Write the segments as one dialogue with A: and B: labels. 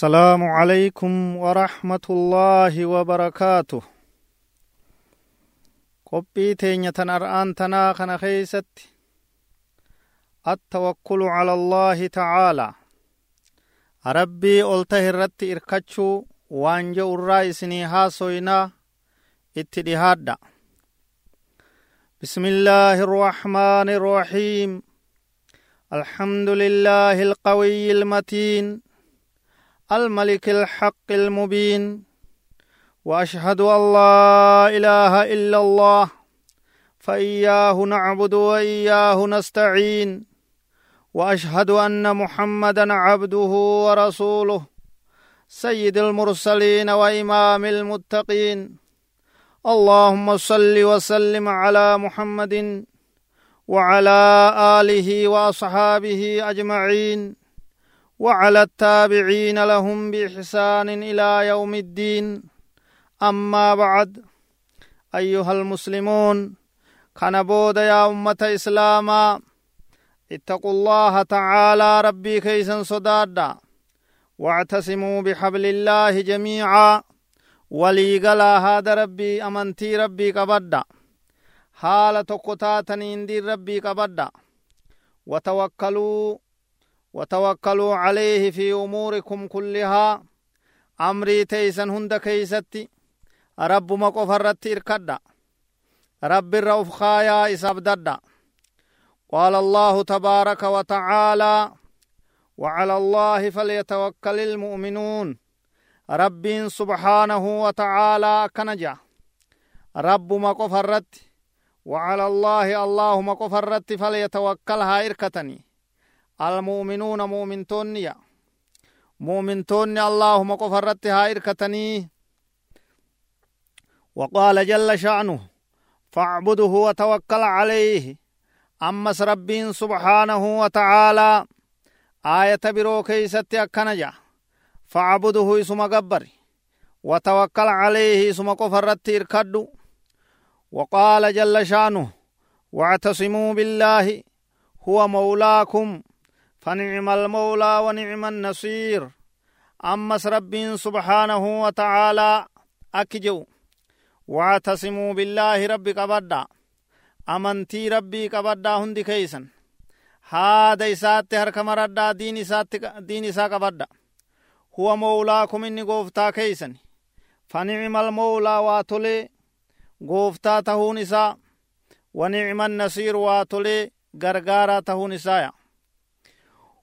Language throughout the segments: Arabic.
A: السلام عليكم ورحمة الله وبركاته kana keeysatti attawakkulu cala allaahi tacaalaa rabbii ol tahe irratti irkachuu waan je'u irraa isinii haasoynaa itti dhihaadha بسم الله الرحمن الرحيم الحمد لله القوي المتين الملك الحق المبين. وأشهد أن لا إله إلا الله. فإياه نعبد وإياه نستعين. وأشهد أن محمدا عبده ورسوله. سيد المرسلين وإمام المتقين. اللهم صل وسلم على محمد وعلى آله وأصحابه أجمعين. وعلى التابعين لهم بإحسان إلى يوم الدين. أما بعد أيها المسلمون كان بود يا أمة إسلاما اتقوا الله تعالى ربي كيسا صدادا. واعتصموا بحبل الله جميعا. وليقلا هذا ربي أمنتي ربي قبدا حال تقطاتني دين ربي قبدا وتوكلوا وتوكلوا عليه في أموركم كلها. أمري تيسن هند كيستي. رب مقف الرت اركدا رب الرؤوف خايا اسابددا قال الله تبارك وتعالى وعلى الله فليتوكل المؤمنون. رب سبحانه وتعالى كنجا. رب مقف الرت وعلى الله الله مقف فليتوكلها إركتني. المؤمنون مؤمنتونيا مؤمنتوني اللهم قفرت ها إركتني وقال جل شأنه فاعبده وتوكل عليه. أمس رب سبحانه وتعالى. آية برو كيست أكنجا. فاعبده اسم قبر. وتوكل عليه اسم قفرت إركدو. وقال جل شأنه واعتصموا بالله هو مولاكم. فنعم المولى ونعم النصير. أمس رب سبحانه وتعالى أكجو. واعتصموا بالله رب قبدا أمنتي ربي قبدا هندي كيسن. هذا إسات هرك مردا دين إسات دين إسا قبدا هو مولاكم إني قوفتا كيسن. فنعم المولى واتولي قوفتا تهون إسا ونعم النصير واتولي غرغارا تهون إسايا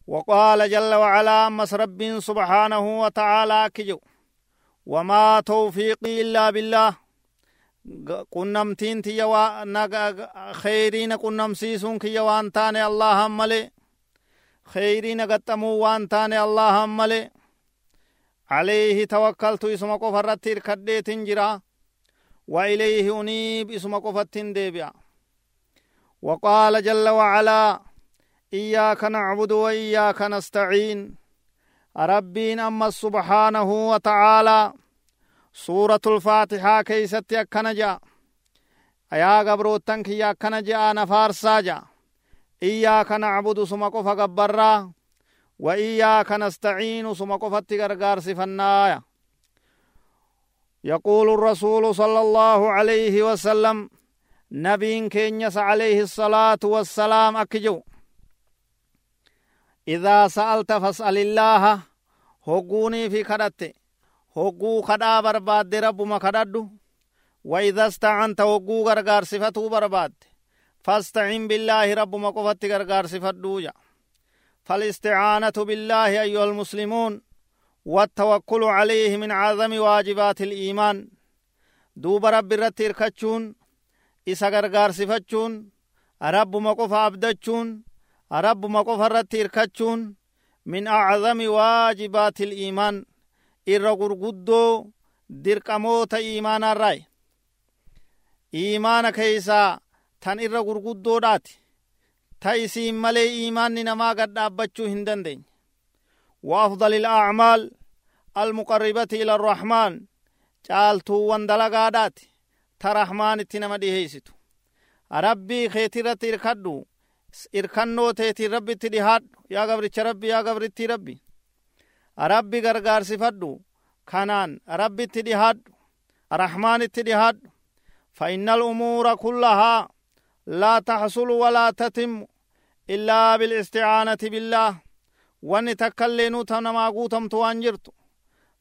A: وقال جل وعلا أمس رب سبحانه وتعالى كجو وما توفيقي إلا بالله. qunnamtiin tiyya kheyriina qunnamsiisuun kiyya waan taane allahan male kheyriina gaxxamuu waan taane allahan male عليه توكلت إسم قفرت كديت جرا وإليه أنيب إسم قفت ديبيا وقال جل وعلا إياك نعبد وإياك نستعين. ربين أما سبحانه وتعالى. سورة الفاتحة كيست يكنجا. أيا قبروتن كي يكنجا نفارسا جا إياك نعبد سمكو فقبرا وإياك نستعين سمكو فتقرقار سفنايا. يقول الرسول صلى الله عليه وسلم. نبين كينيس عليه الصلاة والسلام أكجو. إذا سألت فاسأل الله هقوني في كدت هقو كدا برباد ربما كدد وإذا استعنت هقو غرغار صفته برباد. فاستعن بالله ربما قفت غرغار صفته جا. فالاستعانة بالله أيها المسلمون والتوكل عليه من عظم واجبات الإيمان. دوب رب الرتير كتشون إسا غرغار صفتشون ربما قف أبدتشون rabbuma qofa irratti hirkachuun min acdami waajibaati iliimaan irra gurguddoo dirqamoota iimaanaarraayi iimaana keeysaa tan irra gurguddoodhaati ta isiin malee iimaanni namaa gad dhaabbachuu hin dandeenye wa afdali alacmaal almuqarribati ila arrahmaan caaltuuwwan dalagaadhaati ta rahmaanitti nama dhiheeysitu rabbii keetirratti irkadhu irkannoo teetiin rabbitti dhihaadhu yaa gabricha rabbi yaa gabrittii rabbi rabbi gargaarsifadhu kanaan rabbitti dhihaadhu rahmaanitti dhihaadhu فإن الأمور كلها لا تحصل ولا تتم إلا بالاستعانة بالله وأن تكلنوا تنما قوتم توانجرت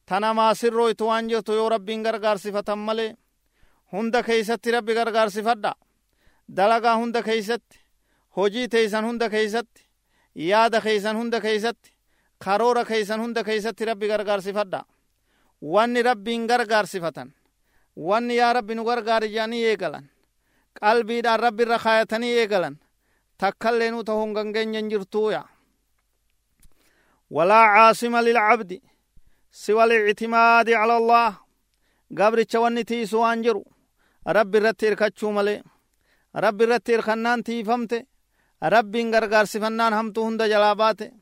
A: تنما سروا توانجرت يو ربي غرغار صفة ملي هند كيست ربي غرغار صفة دلقا هند كيست hojii teeysan hunda keeysatti yaada keeysan hunda keeysatti karoora keeysan hunda keeysatti rabbi gargaarsifadha wanni rabbiin gargaarsifatan wanni yaa rabbi nu gargaari jedhanii eegalan qalbiidhaan rabbi irra kaayatanii eegalan takkallee nu ta'uu hin jirtuuya walaa caasima lilcabdi siwa alictimaadi cala allah gabricha wanni tiisu waan jiru rabbi irratti hirkachuu malee rabbi irratti hirkannaan tiifamte rabbiin gargaarsifannaan hamtuu hunda jalaa baate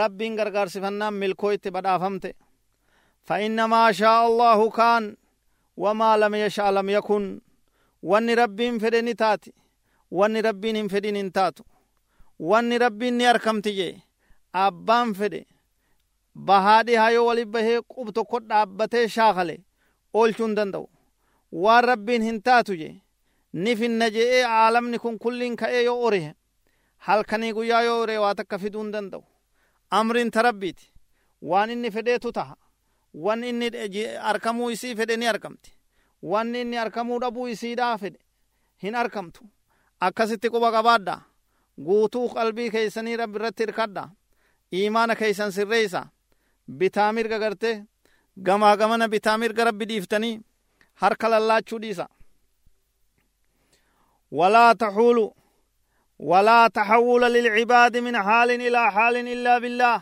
A: rabbiin gargaarsifannaan milkooytti badhaafamte فإنما شاء الله كان وما لم يشاء لم يكن واني ربين فدني تاتي واني ربين فدين انتاتو واني ربين نيركم تجي أبان فدي bahaadhi hayoo wali bahee qub tokko dhaabbatee shaakale oolchuun danda'u waan rabbiin hin taatu je ni finna je'ee aalamni kun kulliin ka'ee yoo ore halkanii guyyaa yoo ore waa takka fiduu hin danda'u. Amriin ta rabbiiti waan inni fedheetu taha wan inni arkamuu isii fedhe ni argamti wanni inni arkamuu dhabuu isiidhaa fedhe hin arkamtu. Akkasitti quba qabaadha guutuu qalbii keeysanii rabbi irratti hirkadha iimaana keeysan sirreeysa bitaa mirga garte gamaa gamana bitaa mirga rabbi dhiiftanii harka lallaachuu dhiisa walaa taxuulu walaa taxawula lilcibaadi min xaalin ilaa xaalin illaa billaah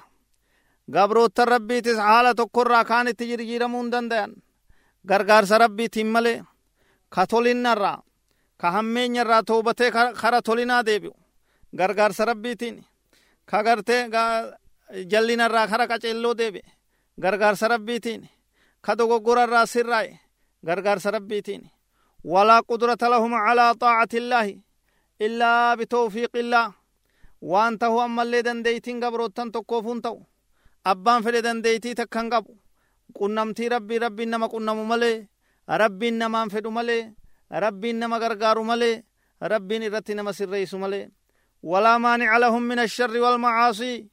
A: gabroottan rabbiitis haala tokkorraa kaanitti jirjiiramuu hin dandayan gargaarsa rabbiitiin malee ka tolinnarraa ka hammeenyarraa toobatee kara tolinaa deebi'u gargaarsa rabbiitiin ka gartee jallinarraa kara qaceelloo deebi'e gargaarsa rabbiitiin ka dogoggorarraa sirraa'e gargaarsa rabbiitiin walaa qudrata lahum calaa xaacati illaahi إلا بتوفيق إلا وأنت هو أما اللي دن ديتين قبرو تن تكوفون تو أبان فلي دن ديتي تكن قبو. كنم تي ربي ربي نما كنم ملي. ربي نما أنفدو ملي. ربي نما غرغارو ملي. ربي نرتي نما سر رئيس ملي. ولا مانع لهم من الشر والمعاصي.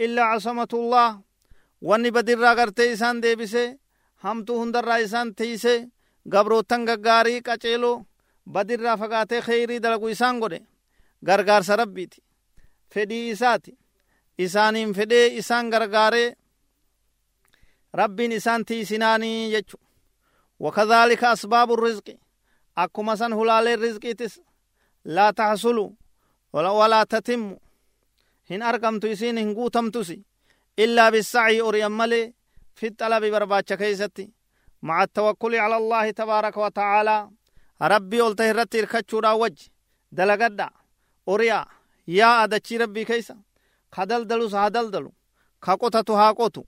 A: إلا عصمة الله. وأني بدر راغر تيسان دي بسي هم تو هندر رأيسان تيسي. قبرو تنگ غاري كاچيلو badirraa fagaatee kheyrii dalagu isaan godhe gargaarsa rabbiiti fedhii isaati isaaniin fedhee isaan gargaaree rabbiin isaan tiisinaanii jechu wakadhaalika asbaabu rizqi akkuma san hulaaleen rizqiitis laa taxsulu walaa tatimmu hin argamtu isiin hin guutamtusi illaa bisacyi ori'an malee fi xalabi barbaacha keeysatti maca attawakkuli cala allaahi tabaaraka wa tacaalaa rabbii ol tahe irratti hirkachuudhaan wajji dalagadha ori'a yaa dachii rabbii keeysa ka daldalus haa daldalu ka qotatu haa qotu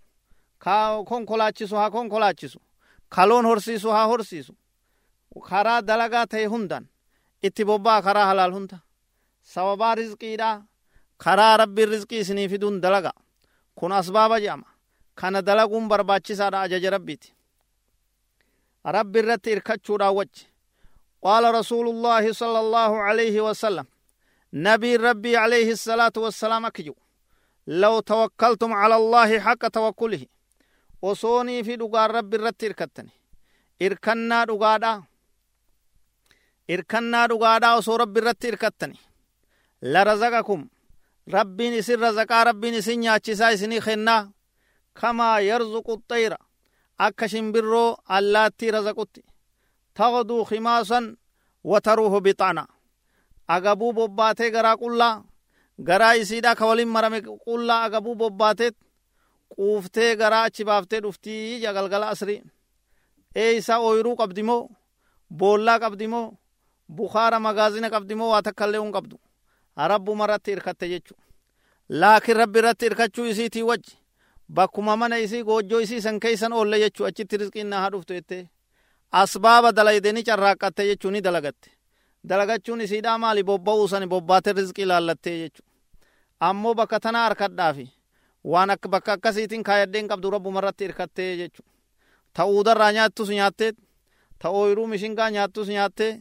A: ka konkolaachisu haa konkolaachisu ka loon horsiisu haa horsiisu karaa dalagaa ta'e hundan itti bobbaa karaa halaal hunda sababaa rizqiidha karaa rabbiin rizqii isinii fiduun dalaga kun asbaaba jedhama kana dalaguun barbaachisaadha ajaja rabbiiti rabbi irratti irkachuudhaan wajji قال رسول الله صلى الله عليه وسلم نبي ربي عليه الصلاة والسلام أكجو لو توكلتم على الله حق توكله وصوني في دقاء ربي رت إركتني إركنا دقاء إركنا دقاء وصو ربي رت إركتني لرزقكم ربي نسي رزقا ربي نسي نعجسا إسني خنا كما يرزق الطير أكشن برو اللاتي رزقتي taqduu khimaasan wataruuhu bixana agabuu bobbaatee garaa qullaa garaa isiidha ka walin marame qullaa agabuu bobbaateet quuftee garaa achi baaftee dhuftii jagalgala asrii ee isaa ooyiruu qabdimoo boollaa qabdimoo bukaara magaazina qabdimoo waa takkaillee un qabdu rabbuma irratti irkatte jechu laakin rabbi irratti irkachuu isiitii wajji bakkuma mana isii goojjoo isii san keeysan oolle jechu achitti rizqiin naa haa dhuftu jette asbaaba dalaydeni carraaqqatte jechuu ni dalagatte dalagachuun isiidhaa maali bobba'uu san bobbaate rizqii laallattee jechu ammoo bakka tana harkadhaafi waan akka bakka akkasiitiin kaayadheen qabdu rabbumarratti irkattee jechu ta uudarraa nyaattus nyaatteet ta ooyiruu mishingaa nyaattus nyaattee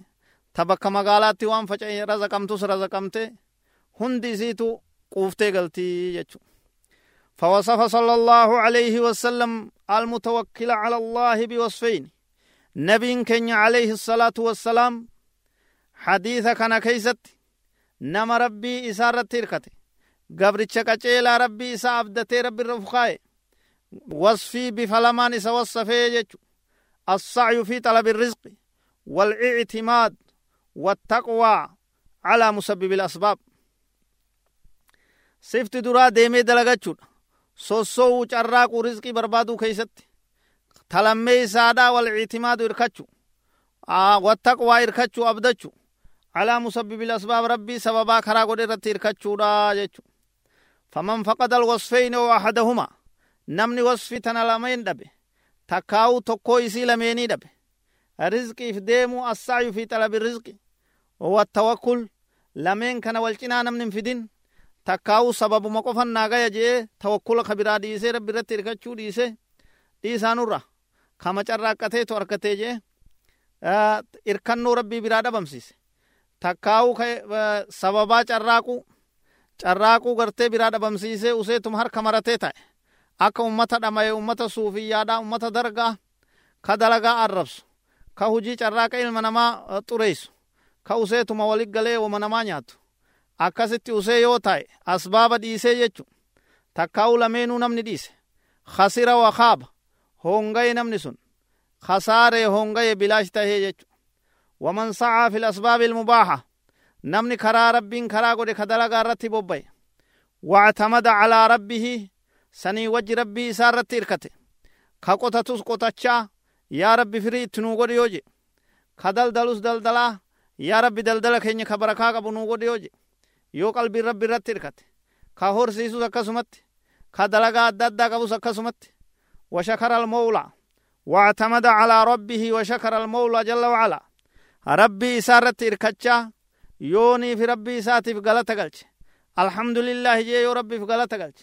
A: ta bakka magaalaatti waan faca'e razaqamtus razaqamte hundi isiitu quuftee galtii jechu فوصف صلى الله عليه وسلم المتوكل على الله بوصفين نبي كن عليه الصلاة والسلام حديث كان كيست نما ربي إسارة تركته قبرتش قچيلا ربي إسا أبدتي ربي الرفقاء وصفي بفلمان إسا وصفه السعي في طلب الرزق والإعتماد والتقوى على مسبب الأسباب. sifti duraa deemee dalagachuudha sossowuu carraaquu rizqii barbaaduu keeysatti talammee isaadhaa wal ictimaadu irkachu wattaqwaa irkachu abdachu alaa musabbibil asbaab rabbii sababaa karaa godhe irratti irkachuudha jechu faman faqada alwasfeyni oo ahadahumaa namni wasfi tana lameen dhabe takkaa'uu tokkoo isii lameenii dhabe rizqiif deemuu assacyu fi xalabi rizqi wattawakkul lameen kana wal cinaa namni hin fidin takkaa'uu sababuma qofan naa gaya jee tawakkula ka biraa dhiisee rabbi irratti hirkachuu dhiise dhiisaanurra kama carraaqqateetu harkatee jee irkannoo rabbii biraa dhabamsiise takkaa'uu sababaa carraaquu carraaquu gartee biraa dhabamsiisee useetuma harka maratee ta'e akka ummata dhamaye ummata suufiyyaadha ummata dargaa ka dalagaa arrabsu ka hujii carraaqa ilma namaa xureessu ka useetuma walit galee wama namaa nyaatu akkasitti usee yoo ta'e asbaaba dhiisee jechu takkaa'uu lameenuu namni dhiise khasira wa wakaaba hongaye namni sun khasaaree hongaye bilaash tahee jechu waman sacaa fi lasbaabi ilmubaaxa namni karaa rabbiin karaa godhe ka dalagaa irratti bobbaye wactamada calaa rabbihi sanii wajji rabbii isaa irratti irkate ka qotatus qotachaa yaa rabbi firii itti nuu godhe yoo je ka daldalus daldalaa yaa rabbi daldala keenya ka barakaa qabu nuu godhe yoo je yoo qalbiin rabbi irratti irkate ka horsiisus akkasumatti ka dalagaa adda addaa qabus akkasumatti washakara almawlaa واعتمد على ربه وشكر المولى جل وعلا. ربي إسارة إركتشا يوني في ربي إساتي في غلطة قلش الحمد لله جي يو ربي في غلطة قلش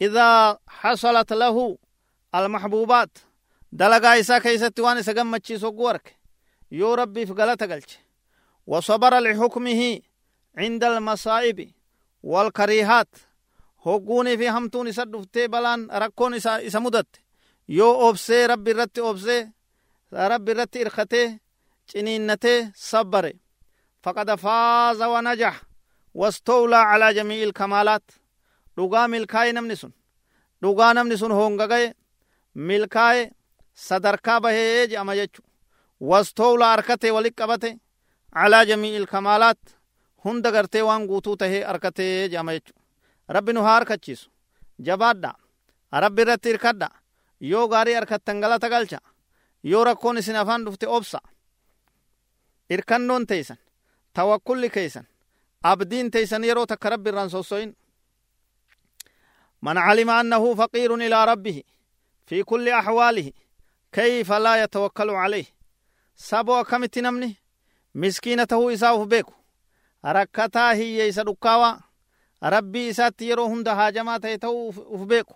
A: إذا حصلت له المحبوبات دلقا إسا كيست وان إسا قمتشي سوقورك يو ربي في غلطة قلش وصبر لحكمه عند المصائب والكريهات. هقوني في همتون إسا دفتي بلان ركون إسا, إسا مدت yoo obsee rabbi irratti obsee rabbi irratti irkatee ciniinnatee sabbare faqad faaza wanajax wastowlaa calaa jamii'i ilkamaalaat dhugaa milkaa'e namni sun dhugaa namni sun hongagaye milkaa'e sadarkaa bahee je'ama jechu wastowlaa arkatee walit qabate calaa jamii'i ilkamaalaat hunda gartee waan guutuu tahee arkatee je'ama jechu rabbi nu haa harkachiisu jabaadha rabbi irratti irkadha yoo gaarii harkattan galata galcha yoo rakkoon isin afaan dhufte obsa irkannoon teeysan tawakkulli keeysan abdiin teeysan yeroo takka rabbi irraan sosso'in من علم أنه فقير إلى ربه في كل أحواله كيف لا يتوكل عليه سبو كمت نمني مسكينته إساوه بيكو ركتا rabbii isaatti yeroo hunda haajamaa ta'e ta'uu uf beeku.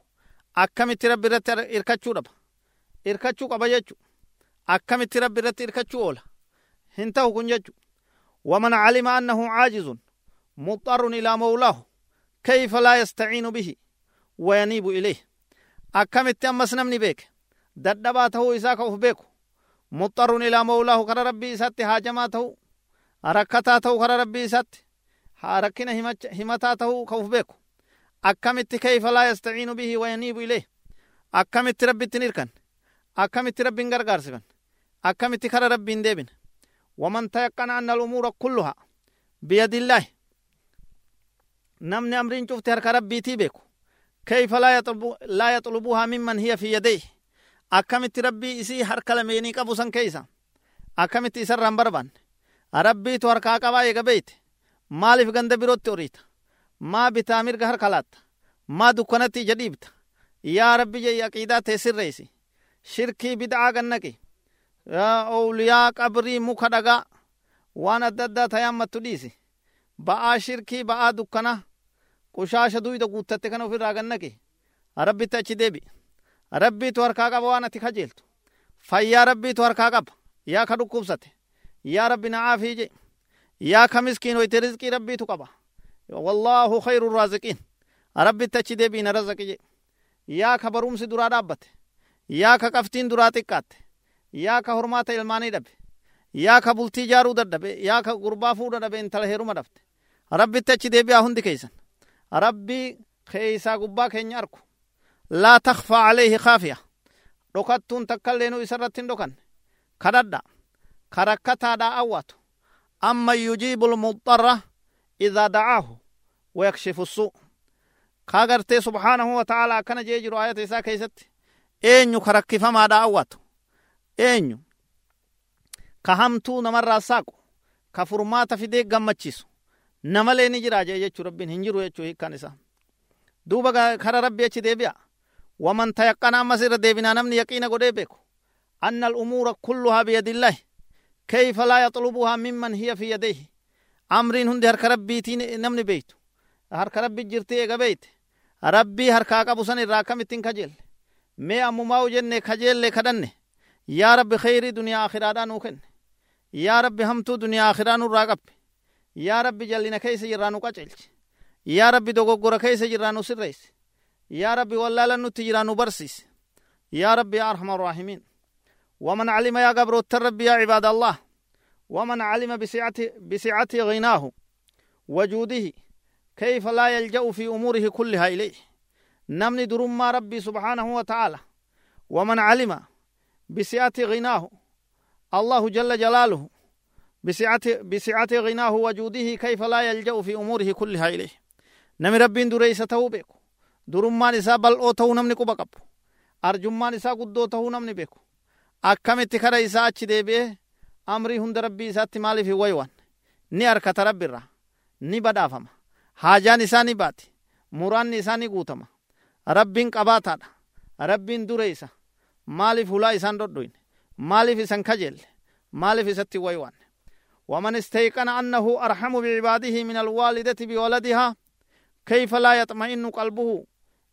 A: Akkamitti rabbi irratti irkachuu dhaba? Irkachuu qaba jechuu. Akkamitti rabbi irratti irkachuu oola? Hin ta'u kun jechuu. Waman calima annahu caajizun muxarrun ilaa mawlaahu kayfa laa yastaciinu bihi? Wayaniibu ilayh. Akkamitti ammas namni beeke? Dadhabaa ta'uu isaa ka uf beeku. Muxarrun ilaa mawlaahu kara rabbii isaatti haajamaa ta'u. Rakkataa ta'u kara rabbii isaatti. Rakkina himataa ta'uu ka uf beeku akkamitti kayfa laa yastaciinu bihi wayaniibu ilayh akkamitti rabbittin irkan akkamitti rabbin gargaarsiban akkamitti kara rabbiin deebin waman tayaqqana anna alumuura kulluha biyadillaahi namni amriin cufte harka rabbiitii beeku kayfa laa yaxlubuhaa mimman hiya fi yadayh akkamitti rabbii isii harka lameenii qabu san keeysa akkamitti isarraan barbaanne rabbiitu harkaa qabaa eega beeyte maaliif ganda birootti oriita maa bitaa mirga harka laatta maa dukkanatti ija dhiibta yaa rabbi jey aqiidaa tee sirreeysi shirkii bid'aa gannaqi owliyaa qabrii muka dhagaa waan adda addaa tayammattu dhiisi ba'aa shirkii ba'aa dukkana qushaasha duyda guuttatte kana ofirraa gannake rabbitti achi deebi rabbiitu harkaa qaba waan ati kajeeltu fayyaa rabbiitu harkaa qaba yaa ka dhukkubsate yaa rabbi na'aafii je yaa miskiinoyte rizqii rabbiitu qaba wallaahu khayru raaziqiin rabbitti achi deebii na razaqi je yaa ka barumsi duraa dhaabbate yaa ka qaftiin duraa xiqqaatte yaa ka hormaata ilmaanii dhabe yaa ka bultii jaaruu dadhabe yaa ka gurbaa fuudha dhabe intala heeruma dhabte rabbitti achi deebi'aa hundi keeysan rabbii keeysaa gubbaa keenya arku laa takfaa alayhi kaafiya dhokattuun amman yujiibu lmuxarra idaa dacaahu wayakshifu suu ka gartee subhaanahu wa ta'ala akkana jee jiru ayata isaa keeysatti eenyu ka rakkifamaadhaa awwaatu eenyu? ka hamtuu namarraa saaqu? ka furmaata fidee gammachiisu? namalee ni jira jee jechuu rabbiin hin jiru jechuu hiikkan isaa? Duuba kara rabbi achi deebi'a. Waman tayaqqana ammas irra deebinaa namni yaqiina godhee beeku? Anna al'umuura kulluhaa biyadillahi كيف لا يطلبها ممن هي في يديه؟ أمرين هندي هر كربيتين نمني بيتو هر كربي جرتي ايغا بيت. ربي هر كاكا بوسن الراكم اتن خجل مي أمو ماو جنن خجل لے خدن يا رب خير دنيا آخر آدان نوخن يا رب هم تو دنيا آخر آدان راقب. يا رب جلنا كيس جرانو کا يا رب دوگو گورا كيس جرانو سر ريس يا رب والله لنو تجرانو برسيس. يا رب يا رحمة الرحمن ومن علم يا قبر الترب يا عباد الله. ومن علم بسعة, بسعة غناه وجوده كيف لا يلجأ في أموره كلها إليه. نمني درما ربي سبحانه وتعالى. ومن علم بسعة غناه الله جل جلاله بسعة, بسعة غناه وجوده كيف لا يلجأ في أموره كلها إليه. نمي ربين دريسة بيكو. درمان إسا بل أو تو نمني قبقب أرجمان إسا قدو تو نمني بيكو. Akkamitti kara isaa achi deebi'ee amrii hunda rabbii isaatti maaliif hin waywan ni harkata rabbirra ni badhaafama haajaan isaa ni baati muraanni isaa ni guutama rabbiin qabaataadha rabbiin dureeysa maaliif hulaa isaan dhodhoyne maaliif isan kajeelle maaliif isatti waywan ومن استيقن أنه أرحم بعباده من الوالدة بولدها كيف لا يطمئن قلبه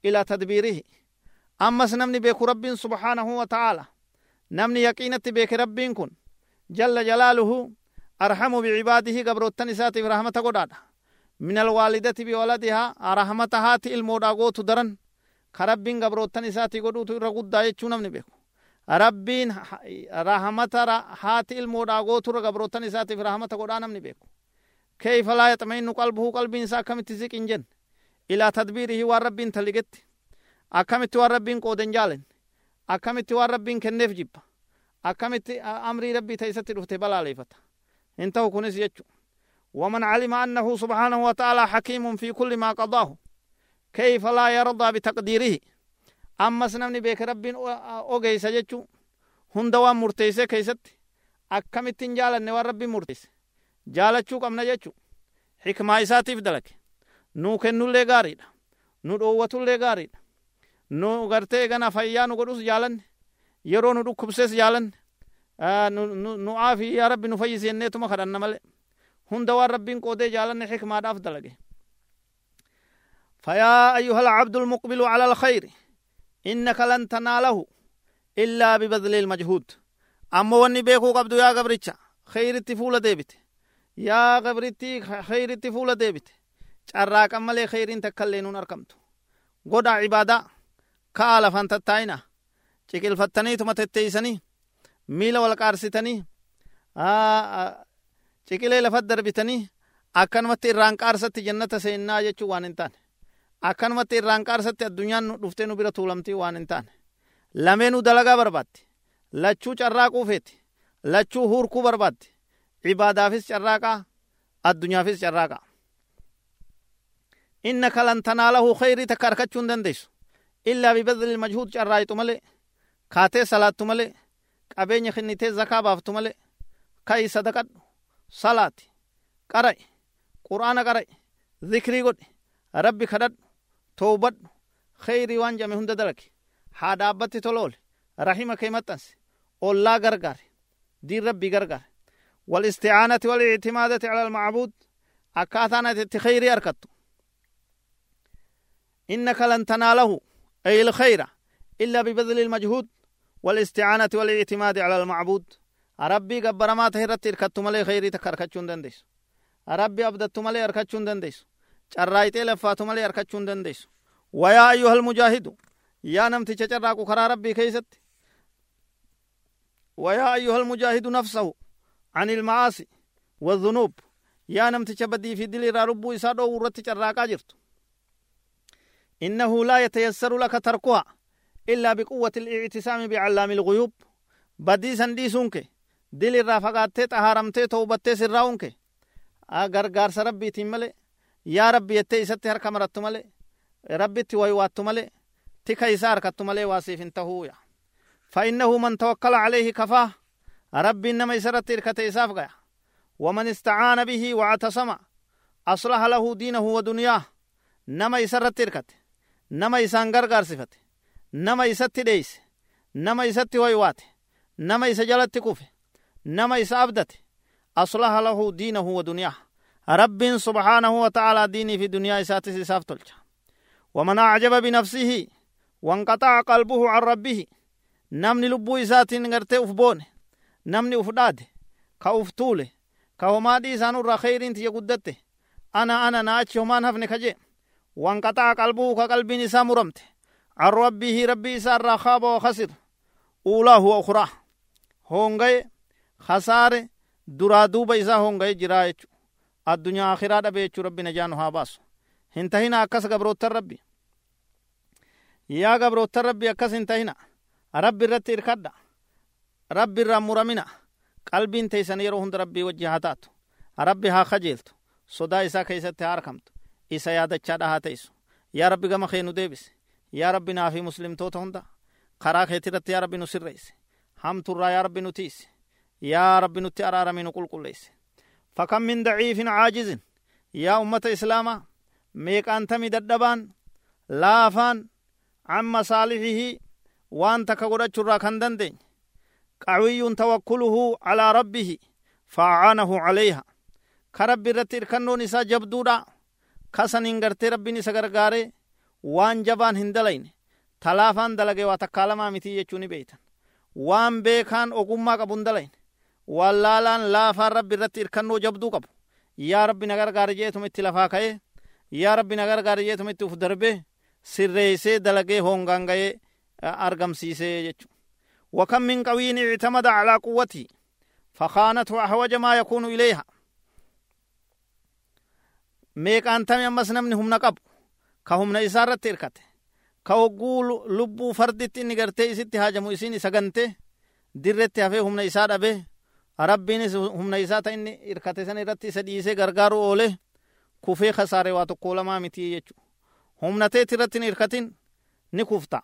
A: إلى تدبيره أما سنمني بيك رب سبحانه وتعالى namni yaqiinatti beeke rabbiin kun jalla jalaaluhu arhamu bicibaadihi gabrootan isaatiif rahmata godhaadha min alwaalidati biwaladihaa rahmata haati ilmoodhaa gootu daran ka rabbiin gabrootan isaatii godhuutu irra guddaa jechuu namni beeku rabbiin rahmata haati ilmoodhaa gooturra gabrootan isaatiif rahmata godhaa namni beeku كيف لا يطمئن قلبه قلبين سا كمت زقين جن إلى تدبيره والربين تلقت أكمت والربين قودن جالن akkamitti waan rabbiin kenneef jibba. Akkamitti amrii rabbii teeysatti dhufte balaaleeffata. Hin ta'u kunis jechu ومن علم أنه سبحانه وتعالى حكيم في كل ما قضاه كيف لا يرضى بتقديره أما سنمني بيك رب أوغيس جتشو هندوان مرتيسة كيست أكمتين جالن ورب مرتيس جالچو قمنا جتشو حكما إساتيف دلك نو كنو لي غاريد نو دووتو لي غاريد nu gartee gana fayyaa nu godhus jaalanne yeroo nu dhukkubses jaalanne nu aafi yaa rabbi nu fayyisi jenneetuma kadhanna male hunda waan rabbiin qoodee jaalanne xikmaadhaaf dalage فيا أيها العبد المقبل على الخير إنك لن تناله إلا ببذل المجهود أما وني بيكو قبدو يا قبرتشا خير التفولة ديبت يا قبرتي خير التفولة ديبت شراك أمالي خير تكلينون أركمتو قد عبادة kaa lafan tattaa'ina ciqilfattaniituma tetteeysanii miila wal qaarsitanii ciqilee lafat darbitanii akkanumatti irraan qaarsatti jannata seennaa jechuu waan hin taane akkanumatti irraan qaarsatti addunyaan nu dhuftee nu bira tuulamtii waan hin taane lameenuu dalagaa barbaaddi lachuu carraaquu feeti lachuu hurkuu barbaaddi cibaadaafis carraaqaa addunyaafis carraaqaa innaka lan tanaalahu khayrii takka arkachuu hin dandeeysu إلا ببذل المجهود جرايتو ملي كاتي صلاة ملي قبين خنيتي زكاة بافتو ملي كاي صدقات صلاة قرأي قرآن قرأي ذكري قد ربي خدد توبت خيري وان جمع هند دلك حادابتي تلول رحمة كيمتنس أولا غرغر دين ربي غرغر والاستعانة والاعتمادة على المعبود أكاتانا تخيري أركتو. إنك لن تناله. أي الخير إلا ببذل المجهود والاستعانة والاعتماد على المعبود. ربي قبر ما تهرت إركت ملي خيري تكركتشون دنديس ربي أبدت ملي أركتشون carraayixee laffaatu malee harkachuu hin dandeessu wayaa ayyuhal mujaahidu yaa namticha carraaqu karaa rabbii keeysatti wayaa ayyuhal mujaahidu nafsahu عن المعاصي والذنوب يا نمتش بدي في دلي ربو إسادو ورتي carraaqaa jirtu إنه لا يتيسر لك تركها إلا بقوة الاعتسام بعلام الغيوب. بدي سندي سنك دل الرافقات تهارمتي توبتي سراونك أغر غار سربي تيمالي yaa rabbi jettee isatti harka marattu malee rabbitti waywaattu malee tika isaa harkattu malee waasiif hin tahuuya فإنه من توكل عليه كفاه. ربي إنما يسرت إساف غيا. ومن استعان به واعتصم. أصلح له دينه ودنياه. نما يسرت إركة نما يسان غرغر صفت نما يسات ديس نما يسات ويوات نما يسجلت كوفه نما يسابدت أصلح له دينه ودنياه رب سبحانه وتعالى ديني في دنيا إساتس إساف تلجا ومن أعجب بنفسه وانقطع قلبه عن ربه نمني لبو إساتين نغرتي أفبون نمني أفداد كأفتول كهما دي سانو رخيرين تي قدته أنا أنا ناچ همان هفن خجي وانقطع قلبه كقلب نساء مرمت عن ربه ربي سار خاب وخسر. أولى هو أخرى. هونغي خسار درا دوبا هونغي جرائج الدنيا آخرة دبيج ربي نجان هاباس هنتهينا أكس غبروتر ربي. يا غبروتر ربي أكس انتهينا ربي رتي إرخدا ربي رامورامينا قلبين تيسان يروهند ربي وجهاتاتو. ربي ها خجلتو. صدا إسا كيسا تيار خمتو. isa yaadachaadha haa ta'isu yaa rabbi gama kee nu deebise yaa rabbi naa fi muslimtoota hunda? Karaa keetirratti yaa rabbi nu sirreesse hamturraa yaa rabbi nu tiise yaa rabbi nutti araarame nu qulqulleesse fakam min daciifin caajizin? Yaa ummata islaamaa meeqaantami dadhabaan laafaan an masaalixihii waan takka godhachuirraa kan dandeenye? Qawiyyuun tawakkuluhu calaa rabbihi faa'aanahu calayha. Ka rabbi irratti irkannoon isaa jabduudhaa? عليها كرب رتير كنو نسا جبدودا كسن انغرتي ربي نسا غرغاري وان جبان هندلين تلافان دلگه واتكالما متي يچوني بيتن وان بيكان اوغما قبندلين wallaalaan laafaan rabbi irratti irkannoo jabduu qabu yaa rabbi na gargaari jeetuma itti lafaa ka'e yaa rabbi na gargaari jeetuma itti uf darbe sirreeysee dalagee hongaan ga'ee argamsiisee jechu وكم من قوي اعتمد على قوته فخانته أحوج ما يكون إليها meeqaan tame ammas namni humna qabu ka humna isaa irratti hirkate ka hogguu lubbuu farditti inni gartee isitti haajamu isin isa gante dirretti hafee humna isaa dhabe rabbiinis humna isaa ta inni hirkate san irratti isa dhiisee gargaaru oole kufee kasaare waa tokko lamaa miti jechu humna teet irratti hirkatin ni kufta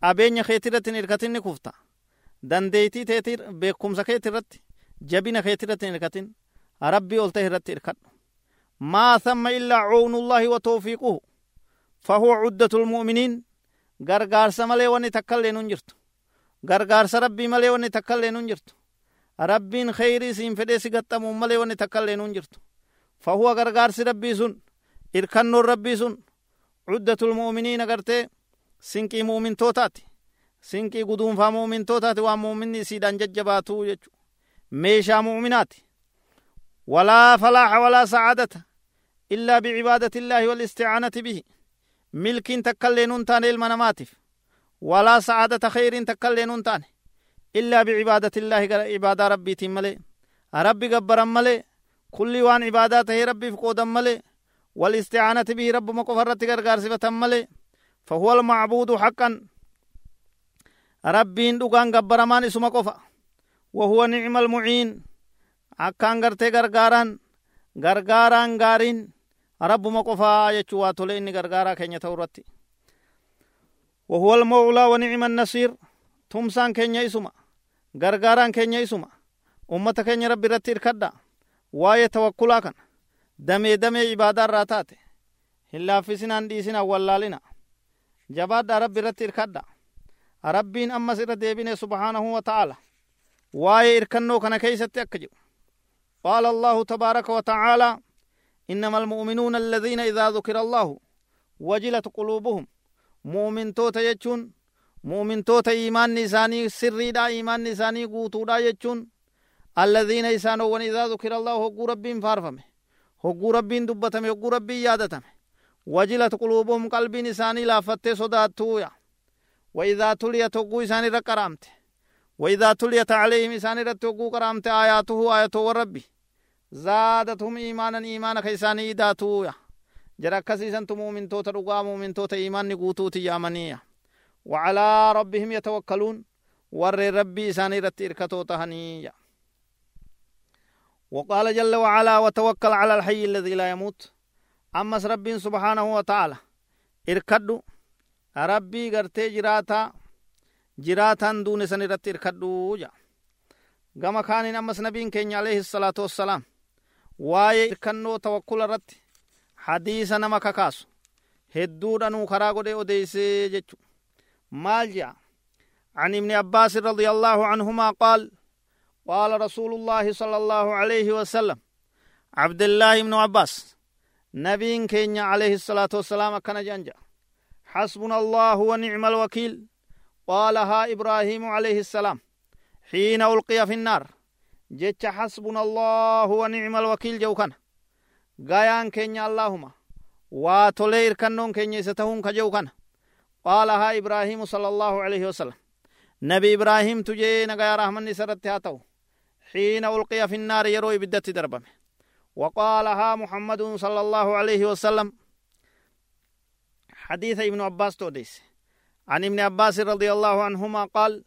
A: qabeenya keeti irratti hirkatin ni kufta dandeeytii teeti beekumsa keeti irratti jabina keeti irratti hirkatin rabbii ol irratti hirkadhu maa thamma illaa cawnullahi wa tawfiiquhu fahuwa cuddatu lmu'miniin gargaarsa malee wanni takka illee nun jirtu gargaarsa rabbii malee wanni takka illee nun jirtu rabbiin kheyrii siin fedhee si gaxxamuun malee wanni takka illee nun jirtu fahuwa gargaarsi rabbii sun irkannoon rabbii sun cuddatul mu'miniin agartee sinqii mu'mintootaati sinqii guduunfaa mu'mintootaati waan mu'minni isiidhaan jajjabaatuu jechu meeshaa mu'minaati walaa falaaxa walaa sacaadata illaa bicibaadati illaahi walisticaanati bihi milkiin takkaillee nun taane ilma namaatiif walaa sacaadata kheyriin takkaillee nun taane illaa bicibaadati illaahi gara ibaadaa rabbiitiin malee rabbi gabbaran malee kulli waan ibaadaa tahee rabbiif qoodan malee walisticaanati bihi rabbuma qofa irratti gargaarsifatan malee fahuwa almacbuudu haqqan rabbiin dhugaan gabbaramaan isuma qofa wahuwa nicma almuciin akkaan gartee gargaaraan gargaaraan gaariin rabbuma qofaa jechuu waa tole inni gargaaraa keenya ta'u irratti وهو المولى ونعم النصير تمسان كينيا اسما غرغاران كينيا اسما أمتا كينيا ربي رتي إركدا واي توكلا كان دمي دمي عبادة راتات هلا في سنان دي سنة واللالنا جباد ربي رتي إركدا ربين أما سر ديبين سبحانه وتعالى واي إركنو كان كيسة أكجو قال الله تبارك وتعالى إنما المؤمنون الذين إذا ذكر الله wajilat quluubuhum muumintoota jechuun muumintoota iimaanni isaanii sirriidha iimaanni isaanii guutuudha jechuun alladhiina isaanowwan idaa dukira allahu hogguu rabbiin faarfame hogguu rabbiin dubbatame hogguu rabbiin yaadatame wajilat quluubuhum qalbiin isaanii laaffattee sodaattuuya وإذا تليت وقو إسان رقرامت وإذا تليت عليهم إسان رت وقو قرامت آياته آياته وربي زادتهم إيمانا إيمانا كيساني داتويا. جرى كسيسان مؤمن توتا رقا مؤمن توتا إيمان نقوتو تيامنيا وعلى ربهم يتوكلون ور ربي إسان رت إركتو تهنيا. وقال جل وعلا وتوكل على الحي الذي لا يموت أمس رب سبحانه وتعالى إركدوا rabbii gartee jiraataa jiraataan duune san irratti irkadhuu ja gama kaaniin ammas nabiin keenya alayhi salaatu wassalaam waa'ee irkannoo tawakkula irratti hadiisa nama kakaasu. Hedduudhanuu karaa godhee odeysee jechu. Maal jea? عن ابن عباس رضي الله عنهما قال قال رسول الله صلى الله عليه وسلم عبد الله بن عباس نبي كينيا عليه الصلاة والسلام كان جنجا حسبنا الله ونعم الوكيل قالها إبراهيم عليه السلام حين ألقي في النار جتش حسبنا الله ونعم الوكيل جوكنا غايان كينيا اللهم واتولير كنون كينيا ستهون كجوكنا قالها إبراهيم صلى الله عليه وسلم نبي إبراهيم تجي نغايا رحمن سرت هاتو حين ألقي في النار يروي بدت دربم وقالها محمد صلى الله عليه وسلم حديث ابن عباس توديس عن ابن عباس رضي الله عنهما قال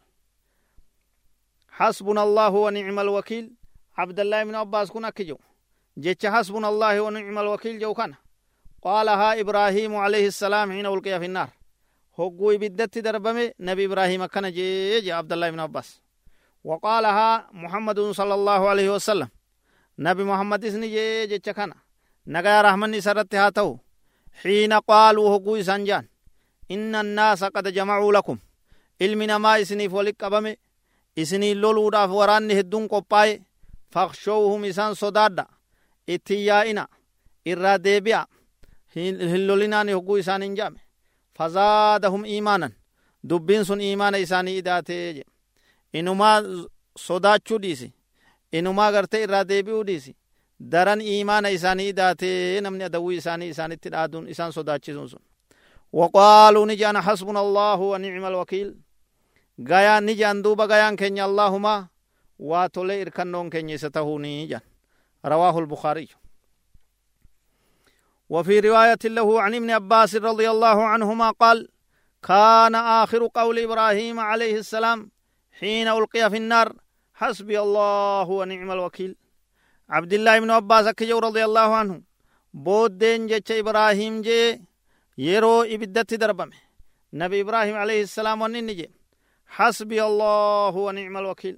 A: حسبنا الله ونعم الوكيل. عبد الله بن عباس كنا كجو. جتش حسبنا الله ونعم الوكيل جو كان. قالها إبراهيم عليه السلام حين ألقي في النار. هقوي بدت دربمي نبي إبراهيم كان جي عبد الله بن عباس. وقالها محمد صلى الله عليه وسلم. نبي محمد اسني جي جتش كان. نغا رحمن سرت هاتو حين قالوا هقو إسان إن الناس قد جمعوا لكم. ilmi namaa isiniif walit qabame isinii loluudhaaf waraanni hedduun qophaa'e faqshowhum isaan sodaadha ittiin yaa'ina irraa deebi'a hin lolinaan hogguu isaan hin jaame fazaadahum iimaanan dubbiin sun iimaana isaanii idaatee je inumaa sodaachuu dhiisi inumaa gartee irraa deebi'uu dhiisi daran iimaana isaanii idaatee namni adawwii isaanii isaanitti dhaaduun isaan sodaachisuun sun وقالوا نجان حسبنا الله ونعم الوكيل غيا نجان دوبا غيان كن اللهما واتولي إركنون كن ستهوني جان رواه البخاري وفي رواية له عن ابن عباس رضي الله عنهما قال كان آخر قول إبراهيم عليه السلام حين ألقي في النار حسبي الله ونعم الوكيل عبد الله بن عباس أكجو رضي الله عنه بودين جيش إبراهيم جي يرو إبدت دربمه نبي إبراهيم عليه السلام ونين جي حسبي الله ونعم الوكيل.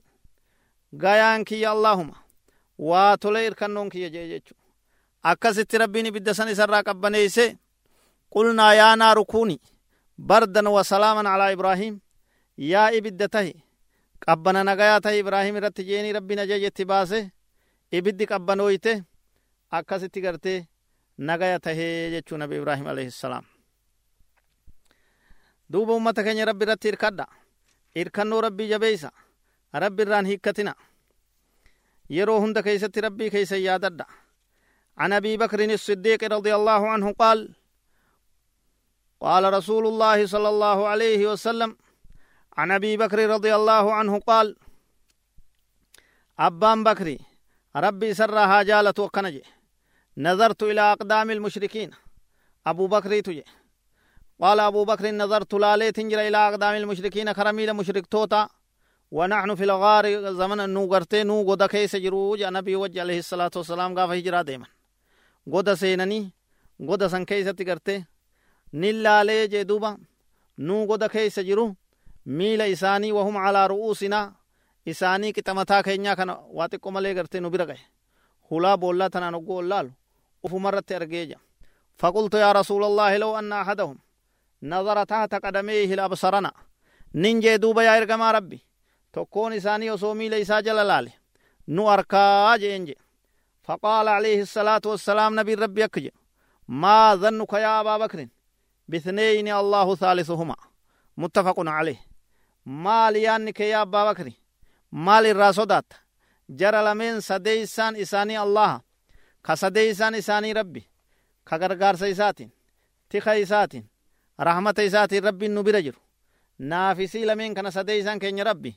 A: غايان كي اللهم واتولي إركنون كي جي جيشو أكست ربيني بدسن سرا قبنيسي قلنا يا نار كوني. بردا وسلاما على إبراهيم. يا إبدته قبنا نغايا إبراهيم رتجيني ربي نجيجت باسه ibiddi qabbanooyte akkasitti gartee nagaya tahee jechuu nabi ibraahim alayhi salaam duuba ummata keenya rabbi irkannoo rabbii jabeeysa rabbi irraan hiikkatina. Yeroo hunda keeysatti rabbii keeysa yaadadha. عن أبي بكر الصديق رضي الله عنه قال قال رسول الله صلى الله عليه وسلم عن أبي بكر رضي الله عنه قال أبان بكري ربي سرها جالت وكنجي نظرت إلى أقدام المشركين أبو بكر تجي قال أبو بكر نظرت لالي تنجر إلى أقدام المشركين كرميل مشرك توتا. ونحن في الغار زمن نو غرتي كيس جرو جا نبي وجه عليه الصلاة والسلام غاف هجرا ديمن. غدا سينني غدا سن كيستي غرتي. نلالي جدوبا نو غدا كيس جرو ميل إساني وهم على رؤوسنا. waa xiqqo malee gartee nu bira gahe hulaa boollaa tanaan oggoo ollaalu ufumarratti argee jira فقلت يا رسول الله لو أن أحدهم نظر تحت قدميه لأبصرنا. ننجي دوبا يا إرقما ربي. تكون إساني وصومي ليسا جلالالي نو أركا جينجي فقال عليه الصلاة والسلام نبي ربي أكجي. ما ظنك يا أبا بكر؟ باثنين الله ثالثهما. متفق عليه. maal yaanni kee yaa abbaa bakri maal irraa sodaata jara lameen sadeeysaan isaanii allaha ka sadeeysaan isaanii rabbi rahmata isaatiin rabbiin nu bira jiru naafisii lameen kana sadeeysaan keenya rabbi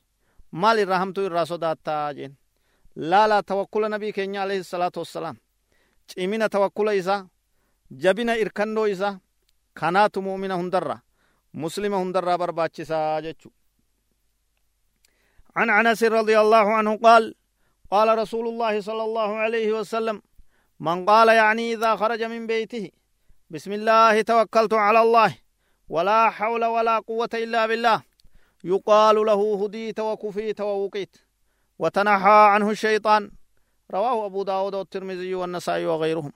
A: maal irraa hamtuu irraa sodaattaa jeen laala tawakkula nabii keenya alayhi salaatu wassalaam cimina tawakkula isaa jabina irkannoo isaa kanaatu mu'mina hundarraa muslima hundarraa barbaachisaa jechu عن انس رضي الله عنه قال قال رسول الله صلى الله عليه وسلم من قال يعني اذا خرج من بيته بسم الله توكلت على الله ولا حول ولا قوة إلا بالله. يقال له هديت وكفيت ووقيت. وتنحى عنه الشيطان. رواه أبو داود والترمذي والنسائي وغيرهم.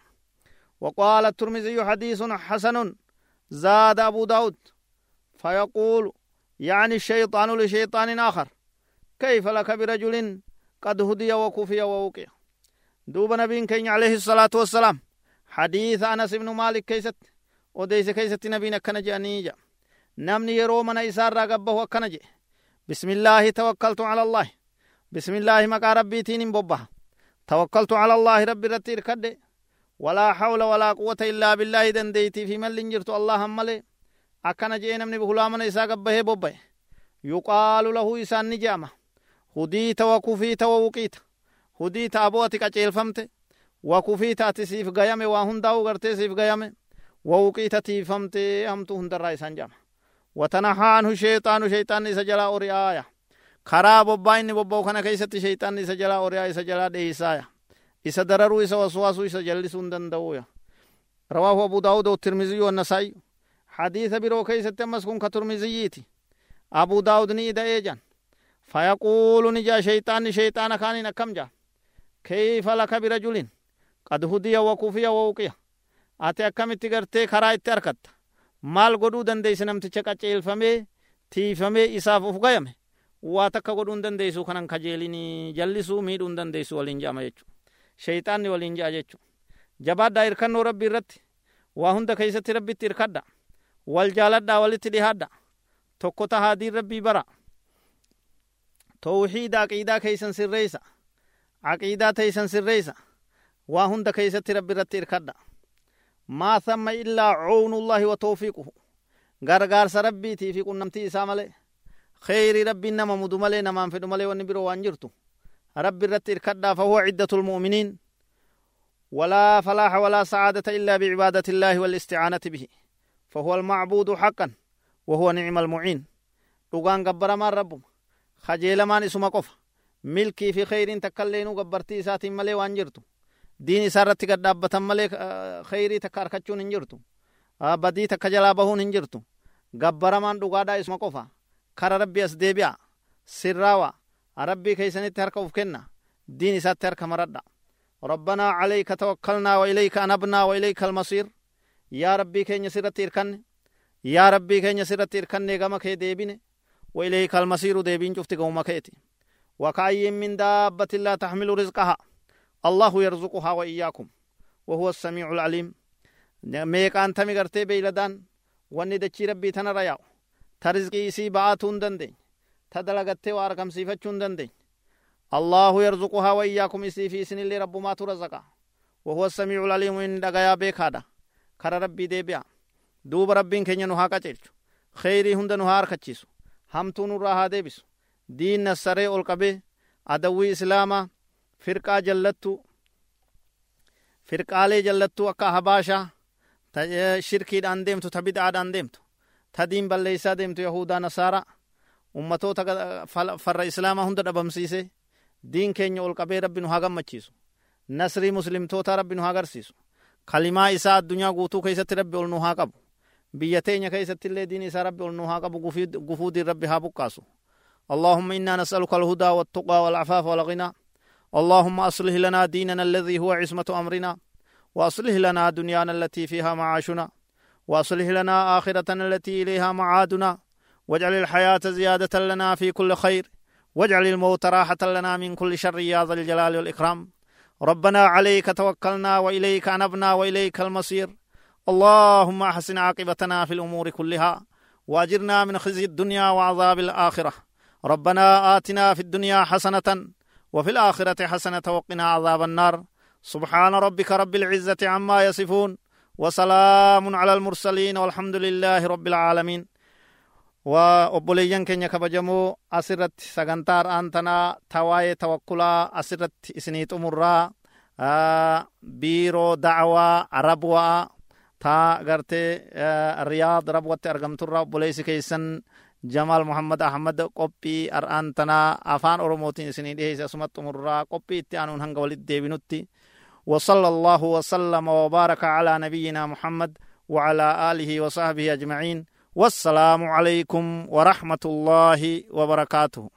A: وقال الترمذي حديث حسن. زاد أبو داود. فيقول يعني الشيطان لشيطان آخر. كيف لك برجل قد هدي وكفي ووقي؟ دوب نبي كين عليه الصلاة والسلام. حديث أنس بن مالك كيست. وديس كيست نبينا كنجاني جا نمني يرو من إسار رقبه وكنجي بسم الله توكلت على الله بسم الله مقا ربي تين ببها توكلت على الله ربي رتير كده ولا حول ولا قوة إلا بالله دنديتي في من لنجرت الله ملي أكنا جينا من بغلامنا إسا قبه ببه يقال له إسان نجامة هديت وكفيت ووقيت هديت أبوتك أجيلفمت وكفيت أتسيف قيامي وهنداو غرتي سيف قيامي ووقيت تيفمت أمتو هندر إسان جامة وتنحى عنه شيطان شيطان إسا جلا أوريايا karaa bobbaa inni bobba'u kana keessatti shayxaanni isa jalaa oriyaa isa jalaa dheeysaaya isa dararuu isa waswaasuu isa jallisuu hin danda'uuya rawaahu abu daawud والترمذي والنسائي. حديث برو كيست مسكون كترمذيتي أبو داود ني إيجان. فيقول نجا شيطان شيطان كان نكم جا. كيف لك برجل قد هدي وكفي ووقيا. Ate akkamitti gartee karaa itti harkatta maal godhuu dandeeyse namticha qaceelfamee tiifamee isaaf uf gayame waa takka godhuu hin dandeessu kanan kajeelini jallisuu miidhuu hin dandeessu waliin jedhama jechu shayxaanni waliin ja'a jechu jabaadhaa hirkannoo rabbi irratti waa hunda keeysatti rabbitti hirkadha wal jaaladhaa walitti dhihaadha tokko tahaadiin rabbii bara tawxiida aqiidaa keeysan sirreeysa aqiidaa teeysan sirreeysa waa hunda keeysatti rabbi irratti ما ثم إلا عون الله وتوفيقه. غرغار سربي تي في كنمتي سامله خير ربي نما مدمله نما فدمله ونبرو وانجرتو. ربي رتير كدا فهو عدة المؤمنين. ولا فلاح ولا سعادة إلا بعبادة الله والاستعانة به. فهو المعبود حقا وهو نعم المعين. لغان قبر ما رب خجيل ما نسو ملكي في خير تكلينو قبرتي ساتي ملي وانجرتو. Diin isaa irratti gad dhaabbatan malee kheyrii takka harkachuun hin jirtu badii takka jalaa bahuun hin jirtu gabbaramaan dhugaadhaa isuma qofa kara rabbi as deebi'a sirraawa rabbii keeysanitti harka uf kenna diin isaatti harka maradha ربنا عليك توكلنا وإليك أنبنا وإليك المصير يا ربي كين سرت إركن يا ربي كين سرت إركن كما كي ديبين وإليك المصير ديبين شفت قوم كيتي وكأي من دابة لا تحمل رزقها الله يرزقها وإياكم وهو السميع العليم ميك أنت مغرتي بيلدان واني دچي ربي rizqii isii ba'aatuu hin dandeenye ta dalagattee waa argamsiifachuu hin dandeenye allahu yarzuquhaa wa iyyaakum isii fi isinillee rabbumaatu razaqa وهو السميع العليم إن دغيا بيكادا كرا ربي ديبيا دوب ربين كenya nu haa qaceelchu kheyrii hunda nu haa harkachiisu hamtuu nurraa haa deebisu diinna saree firqaa jallattu firqaalee jallattuu akka habaashaa ta shirkiidhaan deemtu ta bid'aadhaan deemtu tadiin balleeysaa deemtu yahudaa nasaara ummatoota farra islaamaa hunda dhabamsiise diin keenya ol qabee rabbi nu haa gammachiisu nasrii muslimtoota rabbi nu haa agarsiisu kalimaa isaa addunyaa guutuu keessatti rabbi ol nu haa qabu biyya teenya keessatti illee diin isaa rabbi ol nu haa qabu gufuu diin rabbi haa buqqaasu اللهم إنا نسألك الهدى والتقى والعفاف والغنى اللهم أصلح لنا ديننا الذي هو عصمة أمرنا وأصلح لنا دنيانا التي فيها معاشنا وأصلح لنا آخرتنا التي إليها معادنا واجعل الحياة زيادة لنا في كل خير واجعل الموت راحة لنا من كل شر يا ذا الجلال والإكرام. ربنا عليك توكلنا وإليك أنبنا وإليك المصير. اللهم أحسن عاقبتنا في الأمور كلها وأجرنا من خزي الدنيا وعذاب الآخرة. ربنا آتنا في الدنيا حسنة وفي الآخرة حسنة وقنا عذاب النار. سبحان ربك رب العزة عما يصفون وسلام على المرسلين والحمد لله رب العالمين. وأبوليين كن يكبجمو أسرت سغنتار أنتنا تواي توكلا أسرت إسنيت أمرا بيرو دعوة عربوا تا غرتي آه رياض ربوت أرغمتر بوليس كيسن جمال محمد أحمد قبي أرأنتنا أفان أرموتين سنين ديه سمت مرة قبي اتيانون هنگ ولد ديبنوتي وصلى الله وسلم وبارك على نبينا محمد وعلى آله وصحبه أجمعين. والسلام عليكم ورحمة الله وبركاته.